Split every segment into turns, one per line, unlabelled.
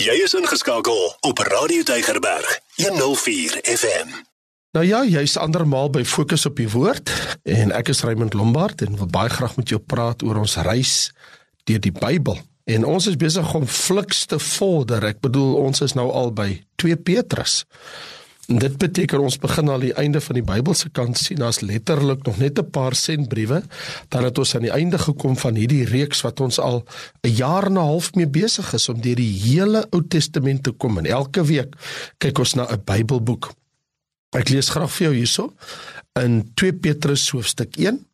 Jy is ingeskakel op Radio Tygerberg 104 FM.
Nou ja, jy's andermaal by Fokus op die Woord en ek is Raymond Lombard en wil baie graag met jou praat oor ons reis deur die Bybel. En ons is besig om fliks te vorder. Ek bedoel ons is nou al by 2 Petrus. Dit beteken ons begin al die einde van die Bybelse kant sien. Daar's letterlik nog net 'n paar sentbriewe dan het ons aan die einde gekom van hierdie reeks wat ons al 'n jaar en 'n half mee besig is om deur die hele Ou Testament te kom en elke week kyk ons na 'n Bybelboek. Ek lees graag vir jou hierso in 2 Petrus hoofstuk 1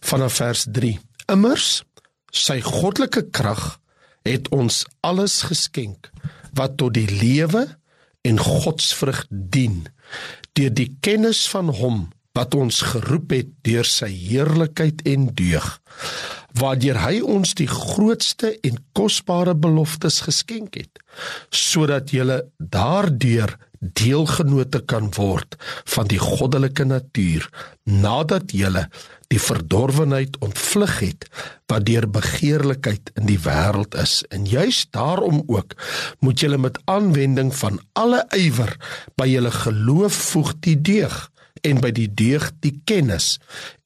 vanaf vers 3. Immers sy goddelike krag het ons alles geskenk wat tot die lewe en godsvrug dien deur die kennis van hom wat ons geroep het deur sy heerlikheid en deug waardeur hy ons die grootste en kosbare beloftes geskenk het sodat jy daardeur deelgenote kan word van die goddelike natuur nadat jy die verdorwenheid ontvlug het wat deur begeerlikheid in die wêreld is. En juis daarom ook moet jy met aanwending van alle ywer by julle geloof voeg die deug en by die deug die kennis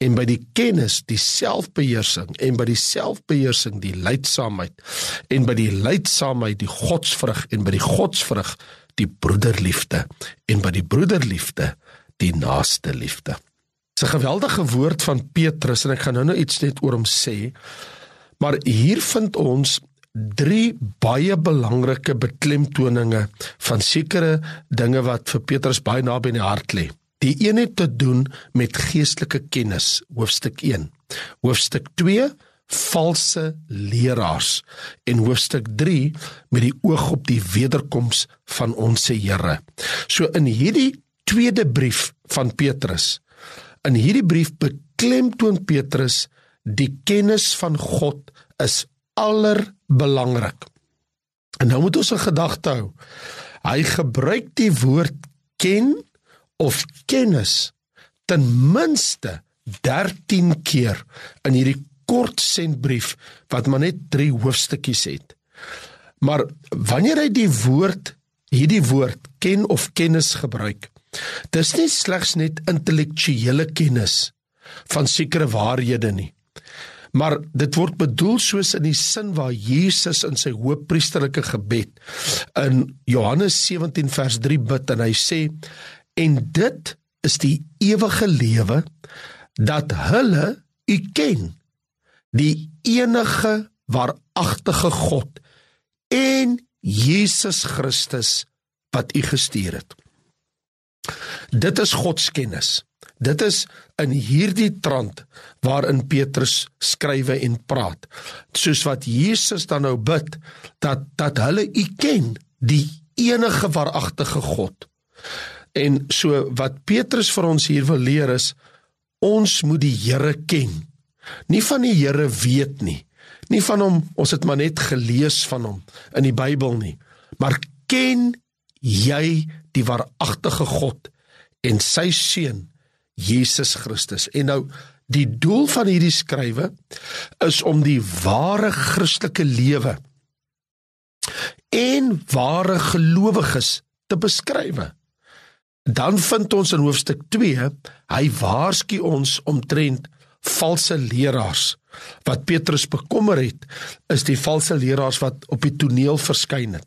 en by die kennis die selfbeheersing en by die selfbeheersing die leidsaamheid en by die leidsaamheid die godsvrug en by die godsvrug die broederliefde en by die broederliefde die naaste liefde. Dis 'n geweldige woord van Petrus en ek gaan nou-nou iets net oor hom sê. Maar hier vind ons drie baie belangrike beklemtoninge van sekere dinge wat vir Petrus baie naby in die hart lê. Die een het te doen met geestelike kennis, hoofstuk 1. Hoofstuk 2 valse leraars en hoofstuk 3 met die oog op die wederkoms van ons Here. So in hierdie tweede brief van Petrus, in hierdie brief beklemtoon Petrus die kennis van God is allerbelangrik. En nou moet ons 'n gedagte hou. Hy gebruik die woord ken of kennis ten minste 13 keer in hierdie kort sentbrief wat maar net 3 hoofstukkies het. Maar wanneer hy die woord hierdie woord ken of kennis gebruik, dis nie slegs net intellektuele kennis van sekere waarhede nie. Maar dit word bedoel soos in die sin waar Jesus in sy hoëpriesterlike gebed in Johannes 17 vers 3 bid en hy sê en dit is die ewige lewe dat hulle u ken die enige waaragtige God en Jesus Christus wat u gestuur het. Dit is God se kennis. Dit is in hierdie trant waarin Petrus skrywe en praat. Soos wat Jesus dan nou bid dat dat hulle u ken, die enige waaragtige God. En so wat Petrus vir ons hier wil leer is ons moet die Here ken nie van die Here weet nie. Nie van hom, ons het maar net gelees van hom in die Bybel nie. Maar ken jy die waaragtige God en sy seun Jesus Christus? En nou die doel van hierdie skrywe is om die ware Christelike lewe en ware gelowiges te beskryf. Dan vind ons in hoofstuk 2, hy waarsku ons omtrent valse leraars wat Petrus bekommer het is die valse leraars wat op die toneel verskyn het.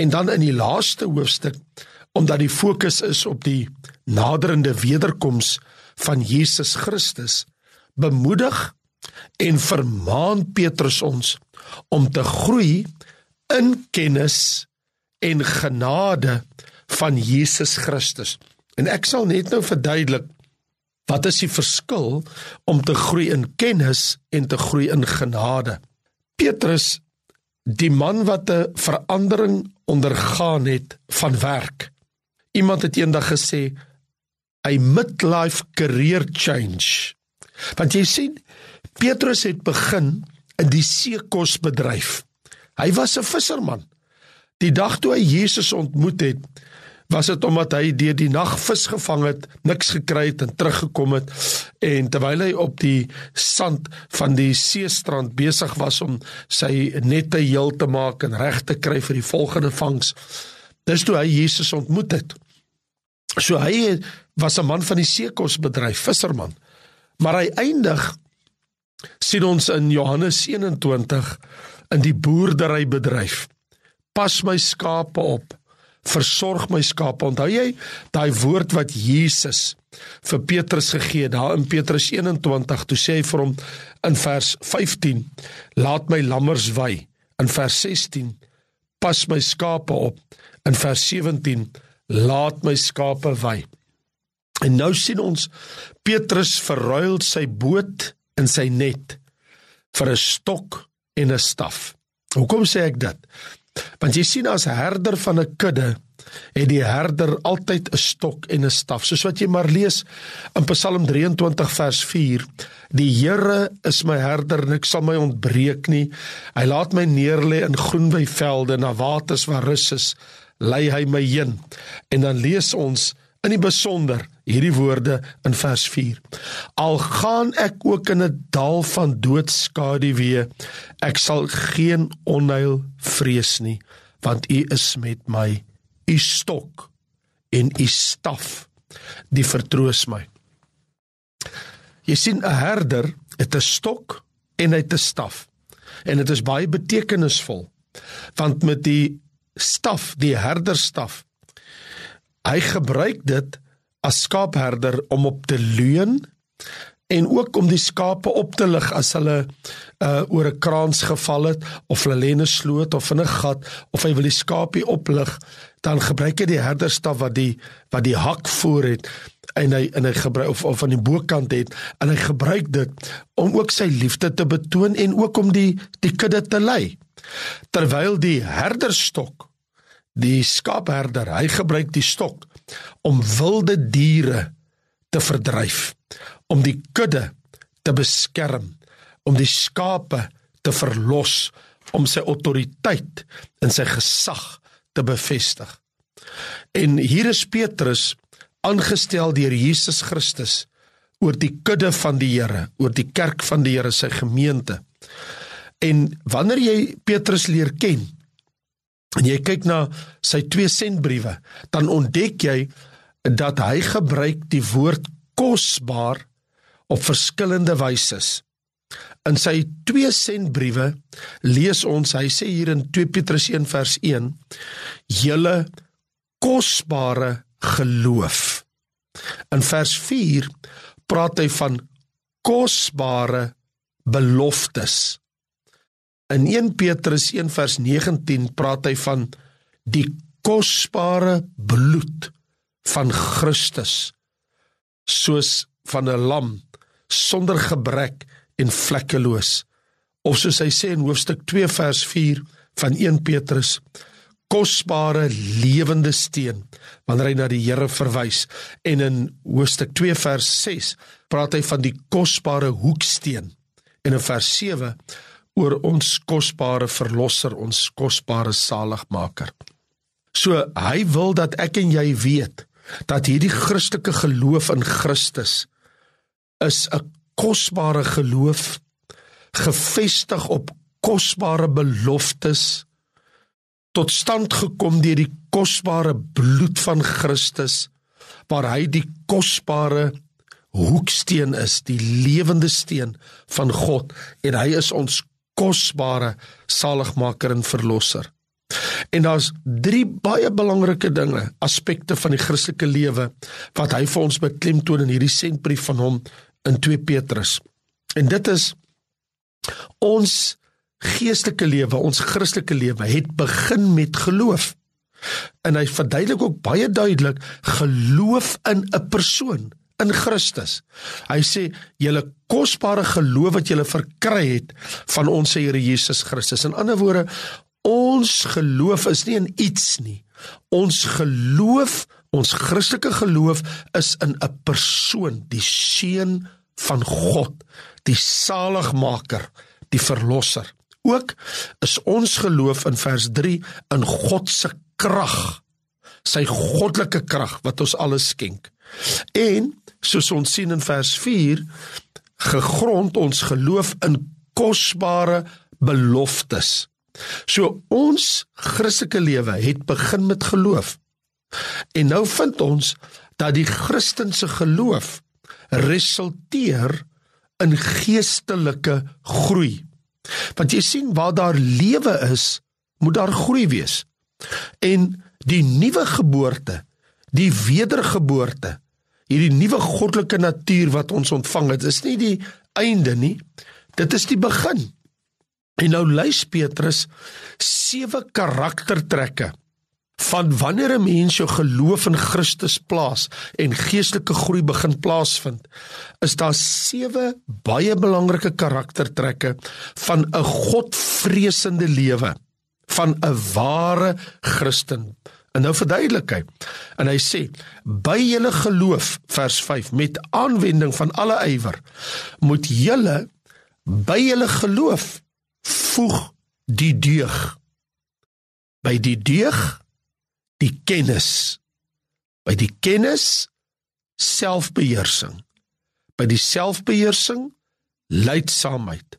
En dan in die laaste hoofstuk omdat die fokus is op die naderende wederkoms van Jesus Christus bemoedig en vermaan Petrus ons om te groei in kennis en genade van Jesus Christus. En ek sal net nou verduidelik Wat is die verskil om te groei in kennis en te groei in genade? Petrus, die man wat 'n verandering ondergaan het van werk. Iemand het eendag gesê 'n midlife career change. Want jy sien, Petrus het begin in die seekosbedryf. Hy was 'n visserman. Die dag toe hy Jesus ontmoet het, was dit omdat hy deur die nag vis gevang het, niks gekry het en teruggekom het en terwyl hy op die sand van die seestrand besig was om sy nette heel te maak en reg te kry vir die volgende vangs. Dis toe hy Jesus ontmoet het. So hy was 'n man van die seekosbedryf, visserman. Maar hy eindig sien ons in Johannes 21 in die boerderybedryf. Pas my skape op versorg my skape. Onthou jy daai woord wat Jesus vir Petrus gegee het daar in Petrus 21 toe sê hy vir hom in vers 15 laat my lammers wy. In vers 16 pas my skape op. In vers 17 laat my skape wy. En nou sien ons Petrus verruil sy boot en sy net vir 'n stok en 'n staf. Hoekom sê ek dit? Want jy sien as herder van 'n kudde het die herder altyd 'n stok en 'n staf. Soos wat jy maar lees in Psalm 23 vers 4. Die Here is my herder en ek sal my ontbreek nie. Hy laat my neerlê in groen weivelde na waters waar rus is, lei hy my heen. En dan lees ons in die besonder hierdie woorde in vers 4. Al gaan ek ook in 'n dal van doodskaduwee, ek sal geen onheil vrees nie, want U is met my. U stok en U staf, die vertroos my. Jy sien 'n herder het 'n stok en hy het 'n staf. En dit is baie betekenisvol. Want met die staf, die herderstaf, hy gebruik dit as skaapherder om op te leun en ook om die skape op te lig as hulle uh oor 'n kraans geval het of hulle lê in 'n sloot of in 'n gat of hy wil die skapie oplig dan gebruik hy die herderstaf wat die wat die hak voor het en hy en hy gebruik of of aan die bokant het en hy gebruik dit om ook sy liefde te betoon en ook om die die kudde te lei. Terwyl die herderstok die skaapherder hy gebruik die stok om wilde diere te verdryf, om die kudde te beskerm, om die skape te verlos, om sy autoriteit en sy gesag te bevestig. En hier is Petrus aangestel deur Jesus Christus oor die kudde van die Here, oor die kerk van die Here, sy gemeente. En wanneer jy Petrus leer ken, en jy kyk na sy twee sentbriewe, dan ontdek jy dat hy gebruik die woord kosbaar op verskillende wyse. In sy twee sentbriewe lees ons, hy sê hier in 2 Petrus 1 vers 1, julle kosbare geloof. In vers 4 praat hy van kosbare beloftes. In 1 Petrus 1 vers 19 praat hy van die kosbare bloed van Christus soos van 'n lam sonder gebrek en vlekkeloos. Of soos hy sê in hoofstuk 2 vers 4 van 1 Petrus kosbare lewende steen wanneer hy na die Here verwys. En in hoofstuk 2 vers 6 praat hy van die kosbare hoeksteen. En in vers oor ons kosbare verlosser, ons kosbare saligmaker. So hy wil dat ek en jy weet dat hierdie Christelike geloof in Christus is 'n kosbare geloof gefestig op kosbare beloftes tot stand gekom deur die kosbare bloed van Christus waar hy die kosbare hoeksteen is, die lewende steen van God en hy is ons kosbare saligmaker en verlosser. En daar's drie baie belangrike dinge, aspekte van die Christelike lewe wat hy vir ons beklemtoon in hierdie sentbrief van hom in 2 Petrus. En dit is ons geestelike lewe, ons Christelike lewe het begin met geloof. En hy verduidelik ook baie duidelik geloof in 'n persoon in Christus. Hy sê julle kosbare geloof wat julle verkry het van ons Here Jesus Christus. In ander woorde, ons geloof is nie in iets nie. Ons geloof, ons Christelike geloof is in 'n persoon, die seun van God, die saligmaker, die verlosser. Ook is ons geloof in vers 3 in God se krag sy goddelike krag wat ons alles skenk. En soos ons sien in vers 4, gegrond ons geloof in kosbare beloftes. So ons Christelike lewe het begin met geloof. En nou vind ons dat die Christelike geloof resulteer in geestelike groei. Want jy sien waar daar lewe is, moet daar groei wees. En die nuwe geboorte, die wedergeboorte, hierdie nuwe goddelike natuur wat ons ontvang het, is nie die einde nie. Dit is die begin. En nou lys Petrus sewe karaktertrekke van wanneer 'n mens jou geloof in Christus plaas en geestelike groei begin plaasvind, is daar sewe baie belangrike karaktertrekke van 'n Godvreesende lewe, van 'n ware Christen. En nou verduidelik hy. En hy sê: "By julle geloof, vers 5, met aanwending van alle ywer, moet julle by julle geloof voeg die deug. By die deug die kennis by die kennis selfbeheersing by die selfbeheersing leidsaamheid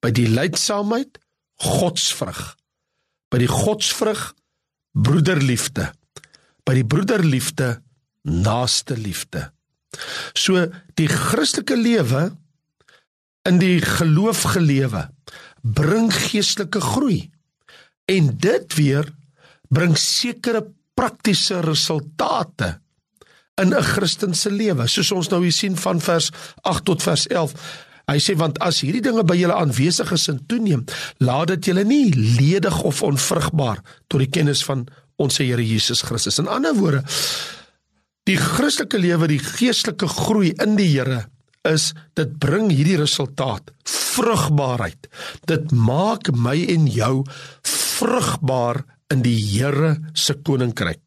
by die leidsaamheid godsvrug by die godsvrug broederliefde by die broederliefde naaste liefde so die Christelike lewe in die geloof gelewe bring geestelike groei en dit weer bring sekere praktiese resultate in 'n Christen se lewe. Soos ons nou hier sien van vers 8 tot vers 11. Hy sê want as hierdie dinge by julle aanwesig is en toeneem, laat dit julle nie ledig of onvrugbaar tot die kennis van ons Here Jesus Christus. In ander woorde, die Christelike lewe, die geestelike groei in die Here is dit bring hierdie resultaat vrugbaarheid. Dit maak my en jou vrugbaar in die Here se koninkryk.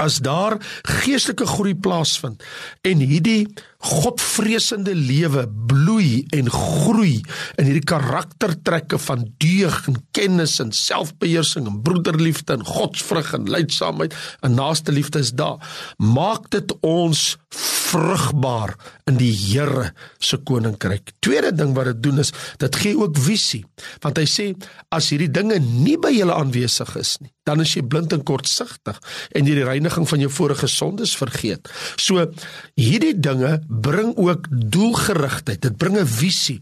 As daar geestelike groei plaasvind en hierdie godvreesende lewe bloei en groei in hierdie karaktertrekke van deug en kennis en selfbeheersing en broederliefde en godsvrug en leidsaamheid en naaste liefde is daar maak dit ons vrugbaar in die Here se koninkryk. Tweede ding wat dit doen is, dit gee ook visie. Want hy sê as hierdie dinge nie by julle aanwesig is nie, dan is jy blind en kortsigtig en jy die reiniging van jou vorige sondes vergeet. So hierdie dinge bring ook doelgerigtheid. Dit bring 'n visie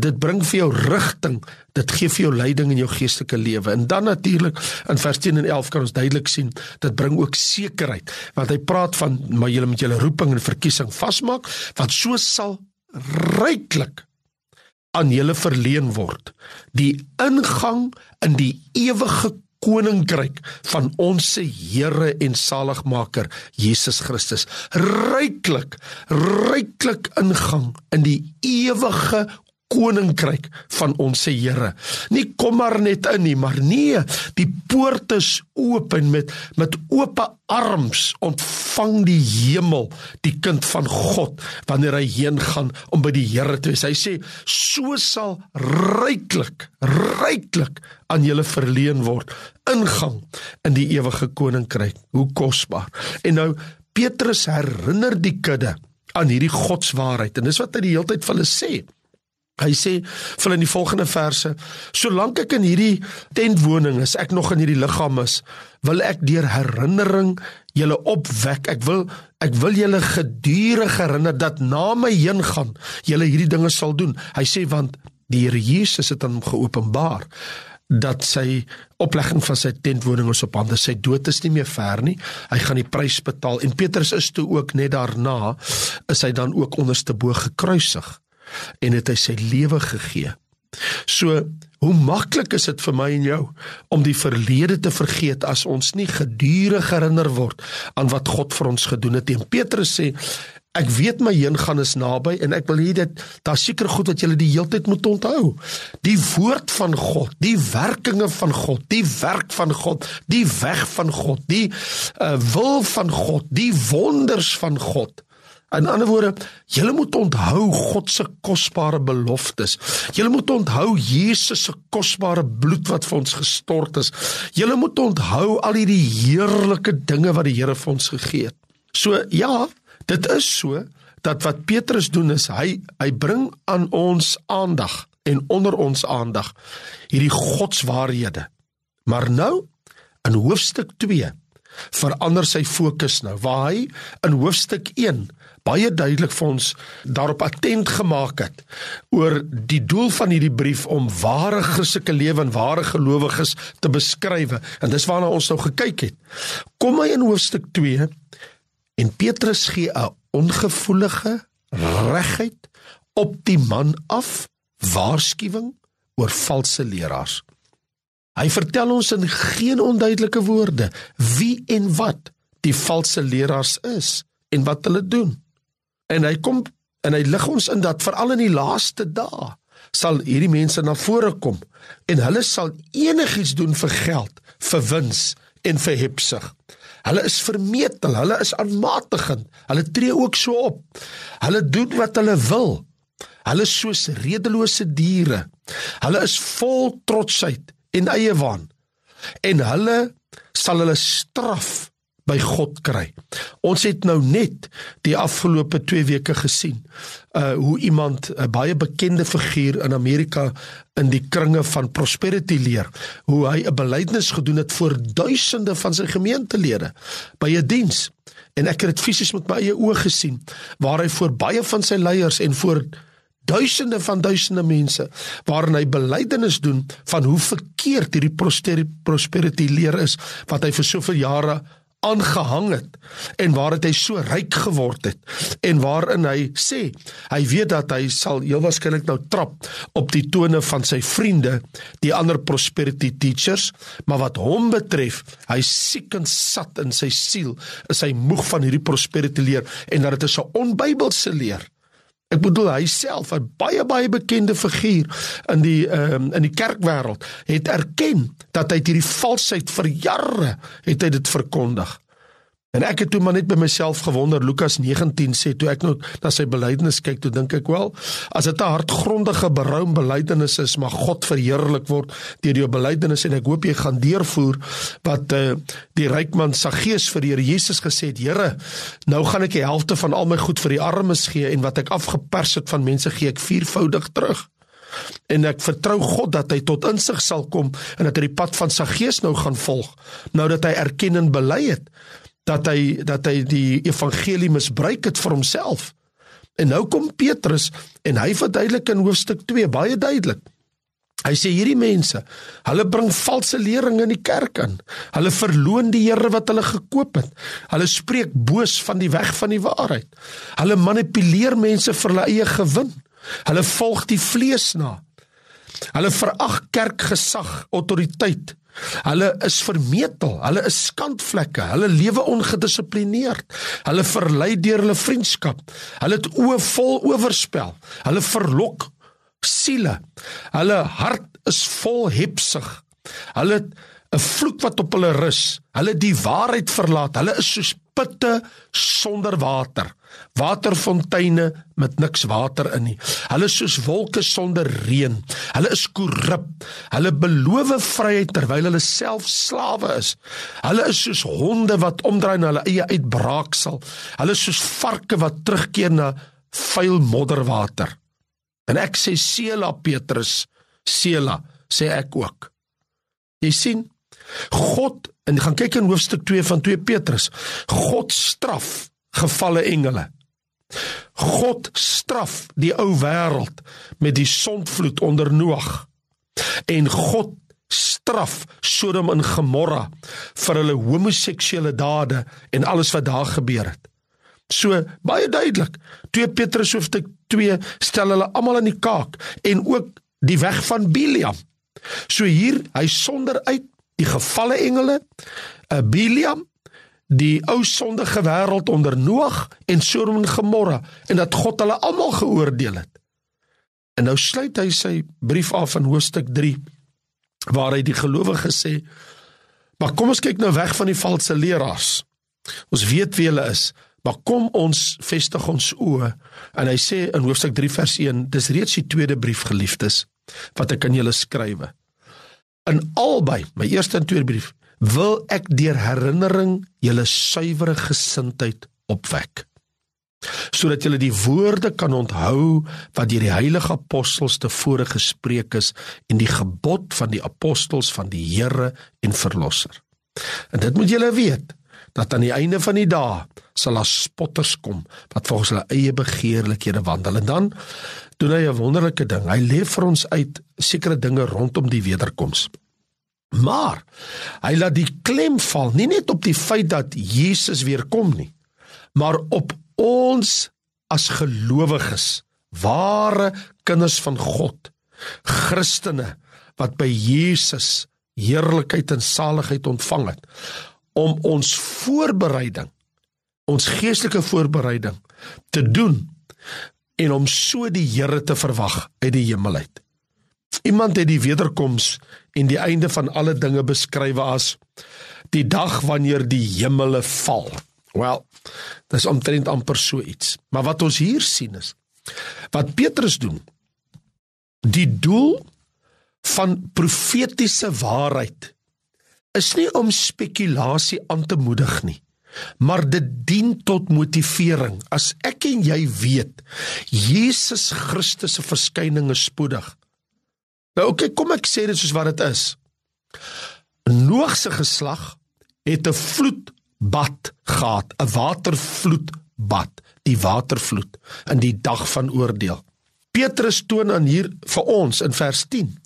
dit bring vir jou rigting, dit gee vir jou leiding in jou geestelike lewe. En dan natuurlik in vers 10 en 11 kan ons duidelik sien, dit bring ook sekerheid, want hy praat van maar julle met julle roeping en verkiesing vasmaak, want so sal ryklik aan julle verleen word die ingang in die ewige koninkryk van ons Here en saligmaker Jesus Christus. Ryklik ryklik ingang in die ewige koninkryk van ons se Here. Nie kom maar net in nie, maar nee, die poort is oop en met met oop arms ontvang die hemel die kind van God wanneer hy heen gaan om by die Here te wees. Hy sê: "So sal ryklik, ryklik aan julle verleen word ingang in die ewige koninkryk." Hoe kosbaar. En nou Petrus herinner die kudde aan hierdie godswaarheid en dis wat hy die hele tyd vir hulle sê. Hy sê vir in die volgende verse: Solank ek in hierdie tentwoning is, ek nog in hierdie liggaam is, wil ek deur herinnering julle opwek. Ek wil ek wil julle gedurig herinner dat na my heen gaan, julle hierdie dinge sal doen. Hy sê want die Here Jesus het aan hom geopenbaar dat sy oplegging van sy tentwoning is op hande. Sy dood is nie meer ver nie. Hy gaan die prys betaal en Petrus is toe ook net daarna is hy dan ook onderste bo gekruisig en het hy sy lewe gegee. So, hoe maklik is dit vir my en jou om die verlede te vergeet as ons nie gedurig herinner word aan wat God vir ons gedoen het nie. Petrus sê Ek weet my heen gaan is naby en ek wil hê dit daar seker goed wat julle die heeltyd moet onthou. Die woord van God, die werkinge van God, die werk van God, die weg van God, die uh, wil van God, die wonders van God. In ander woorde, julle moet onthou God se kosbare beloftes. Julle moet onthou Jesus se kosbare bloed wat vir ons gestort is. Julle moet onthou al hierdie heerlike dinge wat die Here vir ons gegee het. So ja, dit is so dat wat Petrus doen is hy hy bring aan ons aandag en onder ons aandag hierdie godswaarhede. Maar nou in hoofstuk 2 verander sy fokus nou waar hy in hoofstuk 1 baie duidelik vir ons daarop attent gemaak het oor die doel van hierdie brief om ware Christelike lewe en ware gelowiges te beskryf en dis waarna ons nou gekyk het. Kom hy in hoofstuk 2 en Petrus gee 'n ongevoelige regheid op die man af waarskuwing oor valse leraars. Hy vertel ons in geen onduidelike woorde wie en wat die valse leraars is en wat hulle doen. En hy kom en hy lig ons in dat veral in die laaste dae sal hierdie mense na vore kom en hulle sal enigiets doen vir geld, vir wins en vir hebsug. Hulle is vermetel, hulle is aanmatigend. Hulle tree ook so op. Hulle doen wat hulle wil. Hulle is soos redelose diere. Hulle is vol trotsheid en eie waan. En hulle sal hulle straf by God kry. Ons het nou net die afgelope 2 weke gesien uh hoe iemand 'n baie bekende figuur in Amerika in die kringe van prosperity leer, hoe hy 'n belydenis gedoen het voor duisende van sy gemeentelede by 'n diens. En ek het dit fisies met my eie oë gesien waar hy voor baie van sy leiers en voor duisende van duisende mense waarin hy belydenis doen van hoe verkeerd hierdie prosperity leer is wat hy vir soveel jare aangehang het en waar het hy so ryk geword het en waarin hy sê hy weet dat hy sal heel waarskynlik nou trap op die tone van sy vriende die ander prosperity teachers maar wat hom betref hy siek en sat in sy siel is hy moeg van hierdie prosperity leer en dat dit is 'n onbybelse leer Ek bedoel hy self 'n baie baie bekende figuur in die um, in die kerkwêreld het erken dat hy hierdie valsheid vir jare het hy dit verkondig. En ek het toe maar net by myself gewonder Lukas 19 sê toe ek nou na sy belydenis kyk toe dink ek wel as dit 'n hartgrondige berou belydenis is maar God verheerlik word deur jou belydenis. En ek hoop jy gaan deurvoer wat uh, die ryk man Saggeus vir die Here Jesus gesê het Here nou gaan ek die helfte van al my goed vir die armes gee en wat ek afgepers het van mense gee ek viervoudig terug. En ek vertrou God dat hy tot insig sal kom en dat hy die pad van Saggeus nou gaan volg nou dat hy erken en bely het dat hy dat hy die evangelie misbruik het vir homself. En nou kom Petrus en hy verduidelik in hoofstuk 2 baie duidelik. Hy sê hierdie mense, hulle bring valse leringe in die kerk in. Hulle verloon die Here wat hulle gekoop het. Hulle spreek boos van die weg van die waarheid. Hulle manipuleer mense vir hulle eie gewin. Hulle volg die vlees na. Hulle verag kerkgesag, autoriteit Hulle is vermetel, hulle is skandvlekke, hulle lewe ongedissiplineerd. Hulle verlei deur hulle vriendskap. Hulle het oë vol oorspel. Hulle verlok siele. Hulle hart is vol hebsug. Hulle het 'n vloek wat op hulle rus. Hulle die waarheid verlaat. Hulle is soos putte sonder water. Waterfonteine met niks water in nie. Hulle is soos wolke sonder reën. Hulle is korrup. Hulle beloof vryheid terwyl hulle self slawe is. Hulle is soos honde wat omdraai na hulle eie uitbraaksel. Hulle is soos varke wat terugkeer na vuil modderwater. En ek sê Sela Petrus, Sela, sê ek ook. Jy sien, God en gaan kyk in hoofstuk 2 van 2 Petrus. God straf gefalle engele. God straf die ou wêreld met die sondvloed onder Noag. En God straf Sodom en Gomorra vir hulle homoseksuele dade en alles wat daar gebeur het. So baie duidelik. 2 Petrus hoofstuk 2 stel hulle almal in die kaak en ook die weg van Biliam. So hier, hy sonder uit die gevalle engele, uh, Biliam, die ou sondige wêreld onder Noag en Sodom en Gomorra en dat God hulle almal geoordeel het. En nou sluit hy sy brief af in hoofstuk 3 waar hy die gelowiges sê: "Maar kom ons kyk nou weg van die valse leraars. Ons weet wie hulle is, Maar kom ons vestig ons oë en hy sê in hoofstuk 3 vers 1, dis reeds die tweede brief geliefdes wat ek aan julle skrywe. In albei, my eerste en tweede brief, wil ek deur herinnering julle suiwere gesindheid opwek sodat julle die woorde kan onthou wat deur die heilige apostels tevore gespreek is en die gebod van die apostels van die Here en verlosser. En dit moet julle weet dat aan die einde van die dae sal daar spotters kom wat volgens hulle eie begeerlikhede wandel en dan doen hy 'n wonderlike ding. Hy lê vir ons uit sekere dinge rondom die wederkoms. Maar hy laat die klem val nie net op die feit dat Jesus weer kom nie, maar op ons as gelowiges, ware kinders van God, Christene wat by Jesus heerlikheid en saligheid ontvang het om ons voorbereiding ons geestelike voorbereiding te doen en om so die Here te verwag uit die hemel uit. Iemand het die wederkoms en die einde van alle dinge beskryf as die dag wanneer die hemele val. Wel, dis omtrent amper so iets. Maar wat ons hier sien is wat Petrus doen. Die doel van profetiese waarheid is nie om spekulasie aan te moedig nie maar dit dien tot motivering. As ek en jy weet Jesus Christus se verskyning is spoedig. Nou oké, okay, kom ek sê dit soos wat dit is. Noag se geslag het 'n vloedbad gehad, 'n watervloedbad, die watervloed in die dag van oordeel. Petrus toon aan hier vir ons in vers 10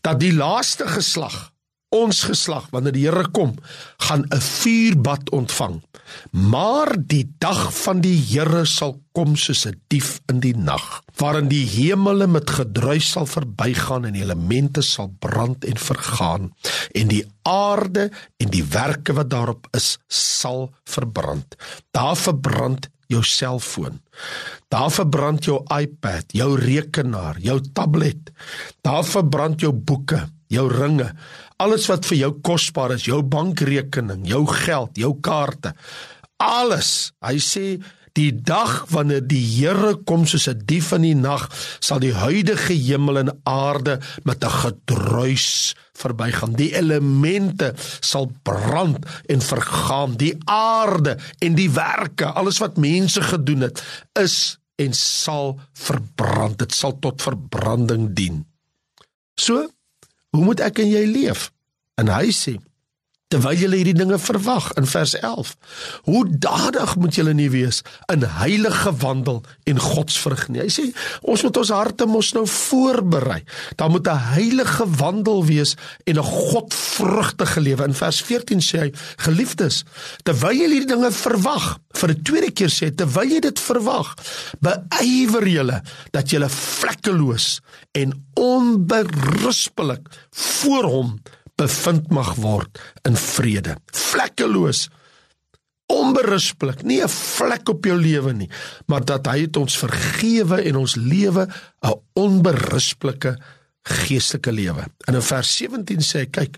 dat die laaste geslag ons geslag wanneer die Here kom, gaan 'n vuurbad ontvang. Maar die dag van die Here sal kom soos 'n dief in die nag, waarin die hemele met gedruis sal verbygaan en die elemente sal brand en vergaan en die aarde en die werke wat daarop is sal verbrand. Daar verbrand jou selfoon. Daar verbrand jou iPad, jou rekenaar, jou tablet. Daar verbrand jou boeke, jou ringe, alles wat vir jou kosbaar is, jou bankrekening, jou geld, jou kaarte. Alles. Hy sê die dag wanneer die Here kom soos 'n dief in die nag, sal die huidige hemel en aarde met 'n gedruis verbygaan. Die elemente sal brand en vergaan. Die aarde en die werke, alles wat mense gedoen het, is en sal verbrand. Dit sal tot verbranding dien. So Hoe moet ek en jy leef? En hy sê terwyl julle hierdie dinge verwag in vers 11. Hoe dadig moet julle nie wees in heilige wandel en godsvrug nie. Hy sê ons moet ons harte mos nou voorberei. Daar moet 'n heilige wandel wees en 'n godvrugtige lewe. In vers 14 sê hy: Geliefdes, terwyl julle hierdie dinge verwag, vir 'n tweede keer sê terwyl jy dit verwag, beywer julle dat julle vlekkeloos en onberispelik voor hom bevind mag word in vrede. Vlekkeloos. Onberispelik, nie 'n vlek op jou lewe nie, maar dat hy het ons vergewe en ons lewe 'n onberispelike geestelike lewe. In vers 17 sê hy, kyk,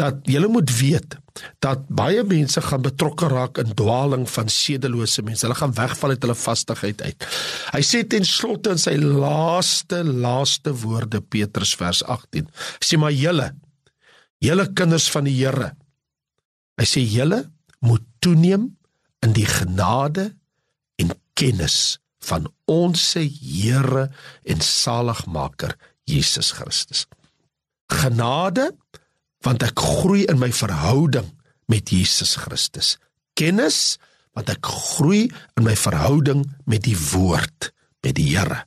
dat julle moet weet dat baie mense gaan betrokke raak in dwaaling van sedelose mense. Hulle gaan wegval uit hulle vastigheid uit. Hy sê ten slotte in sy laaste laaste woorde Petrus vers 18. Hy sê maar julle julle kinders van die Here. Hy sê julle moet toeneem in die genade en kennis van ons Here en Saligmaker Jesus Christus. Genade want ek groei in my verhouding met Jesus Christus. Kennis want ek groei in my verhouding met die woord, met die Here.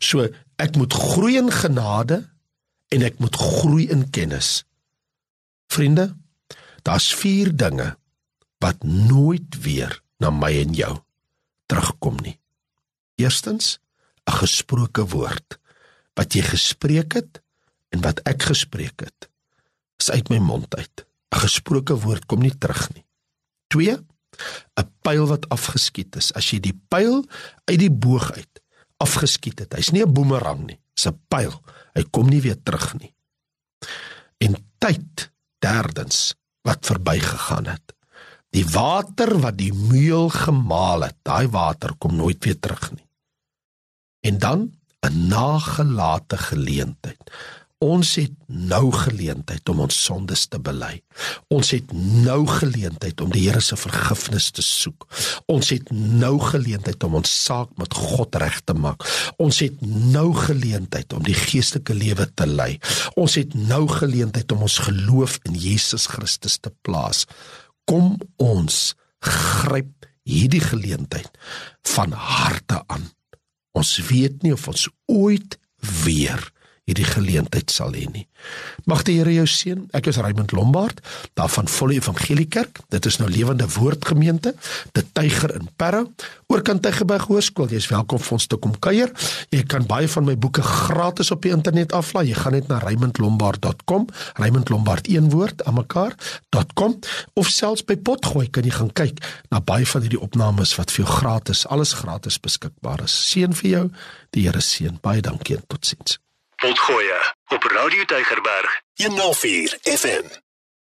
So ek moet groei in genade en ek moet groei in kennis. Vriende, daar's 4 dinge wat nooit weer na my en jou terugkom nie. Eerstens, 'n gesproke woord wat jy gespreek het en wat ek gespreek het, is uit my mond uit. 'n Gesproke woord kom nie terug nie. 2. 'n Pyl wat afgeskiet is. As jy die pyl uit die boog uit afgeskiet het, hy's nie 'n boemerang nie, dis 'n pyl. Hy kom nie weer terug nie. En tyd derdens wat verbygegaan het Die water wat die meel gemaal het, daai water kom nooit weer terug nie. En dan 'n nagelate geleentheid. Ons het nou geleentheid om ons sondes te bely. Ons het nou geleentheid om die Here se vergifnis te soek. Ons het nou geleentheid om ons saak met God reg te maak. Ons het nou geleentheid om die geestelike lewe te lei. Ons het nou geleentheid om ons geloof in Jesus Christus te plaas. Kom ons gryp hierdie geleentheid van harte aan. Ons weet nie of ons ooit weer hierdie geleentheid sal hê nie. Mag die Here jou seën. Ek is Raymond Lombard, daar van Volle Evangelie Kerk. Dit is nou Lewende Woord Gemeente, dit Tyger in Parre, oorkant Tygerberg Hoërskool. Jy is welkom vir ons te kom kuier. Jy kan baie van my boeke gratis op die internet aflaai. Jy gaan net na raymondlombard.com, Raymond Lombard een woord aan mekaar.com of selfs by Potgooi kan jy gaan kyk na baie van hierdie opnames wat vir jou gratis, alles gratis beskikbaar is. Seën vir jou. Die Here seën. Baie dankie en totsiens.
Potgoeie op Radio Tygerberg 104 FM.